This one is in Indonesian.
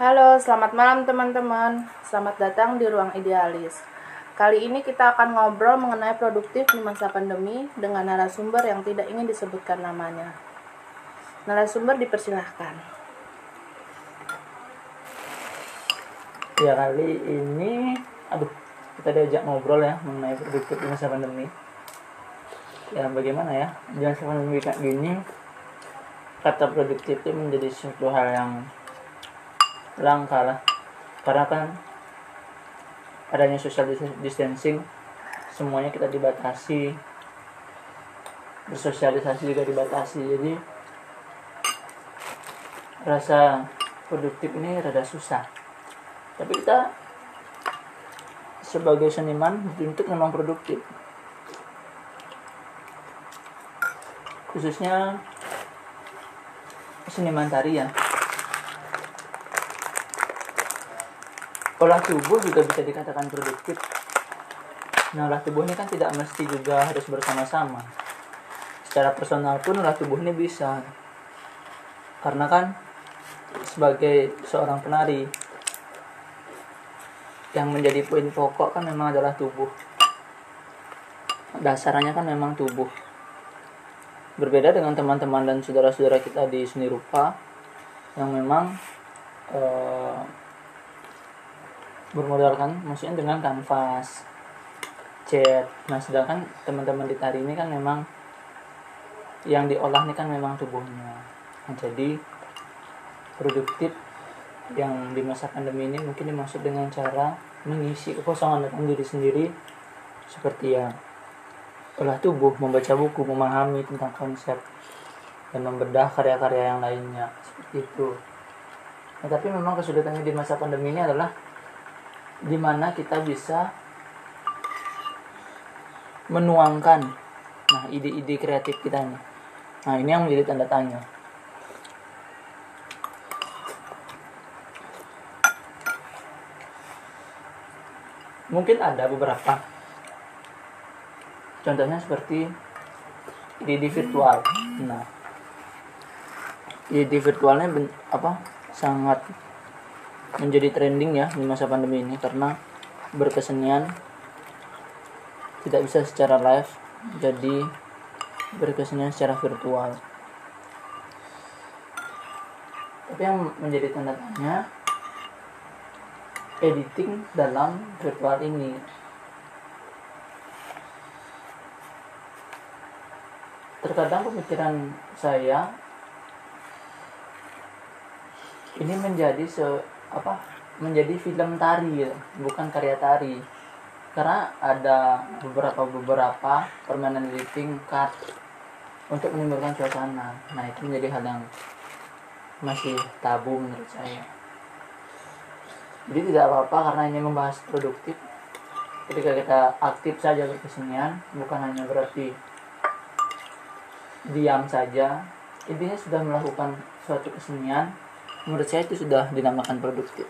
Halo, selamat malam teman-teman. Selamat datang di Ruang Idealis. Kali ini kita akan ngobrol mengenai produktif di masa pandemi dengan narasumber yang tidak ingin disebutkan namanya. Narasumber dipersilahkan. Ya kali ini, aduh, kita diajak ngobrol ya mengenai produktif di masa pandemi. Ya bagaimana ya, di masa pandemi kayak gini, kata produktif itu menjadi suatu hal yang langka lah. Karena kan adanya social distancing, semuanya kita dibatasi, bersosialisasi juga dibatasi. Jadi rasa produktif ini rada susah tapi kita sebagai seniman dituntut memang produktif khususnya seniman tari ya olah tubuh juga bisa dikatakan produktif. Nah olah tubuh ini kan tidak mesti juga harus bersama-sama. Secara personal pun olah tubuh ini bisa. Karena kan sebagai seorang penari yang menjadi poin pokok kan memang adalah tubuh. Dasarnya kan memang tubuh. Berbeda dengan teman-teman dan saudara-saudara kita di seni rupa yang memang uh, bermodalkan maksudnya dengan kanvas cat nah sedangkan teman-teman di tari ini kan memang yang diolah ini kan memang tubuhnya nah, jadi produktif yang di masa pandemi ini mungkin dimaksud dengan cara mengisi kekosongan dalam diri sendiri seperti ya olah tubuh, membaca buku, memahami tentang konsep dan membedah karya-karya yang lainnya seperti itu. Nah, tapi memang kesulitannya di masa pandemi ini adalah di mana kita bisa menuangkan nah ide-ide kreatif kita nih. Nah, ini yang menjadi tanda tanya. mungkin ada beberapa contohnya seperti ide virtual nah ide virtualnya apa sangat menjadi trending ya di masa pandemi ini karena berkesenian tidak bisa secara live jadi berkesenian secara virtual. Tapi yang menjadi tanda tanya editing dalam virtual ini. Terkadang pemikiran saya ini menjadi se apa menjadi film tari ya, bukan karya tari. Karena ada beberapa beberapa permainan editing cut untuk menimbulkan suasana. Nah itu menjadi hal yang masih tabu menurut saya. Jadi tidak apa-apa karena ini membahas produktif. Ketika kita aktif saja berkesenian bukan hanya berarti diam saja. Intinya sudah melakukan suatu kesenian menurut saya itu sudah dinamakan produktif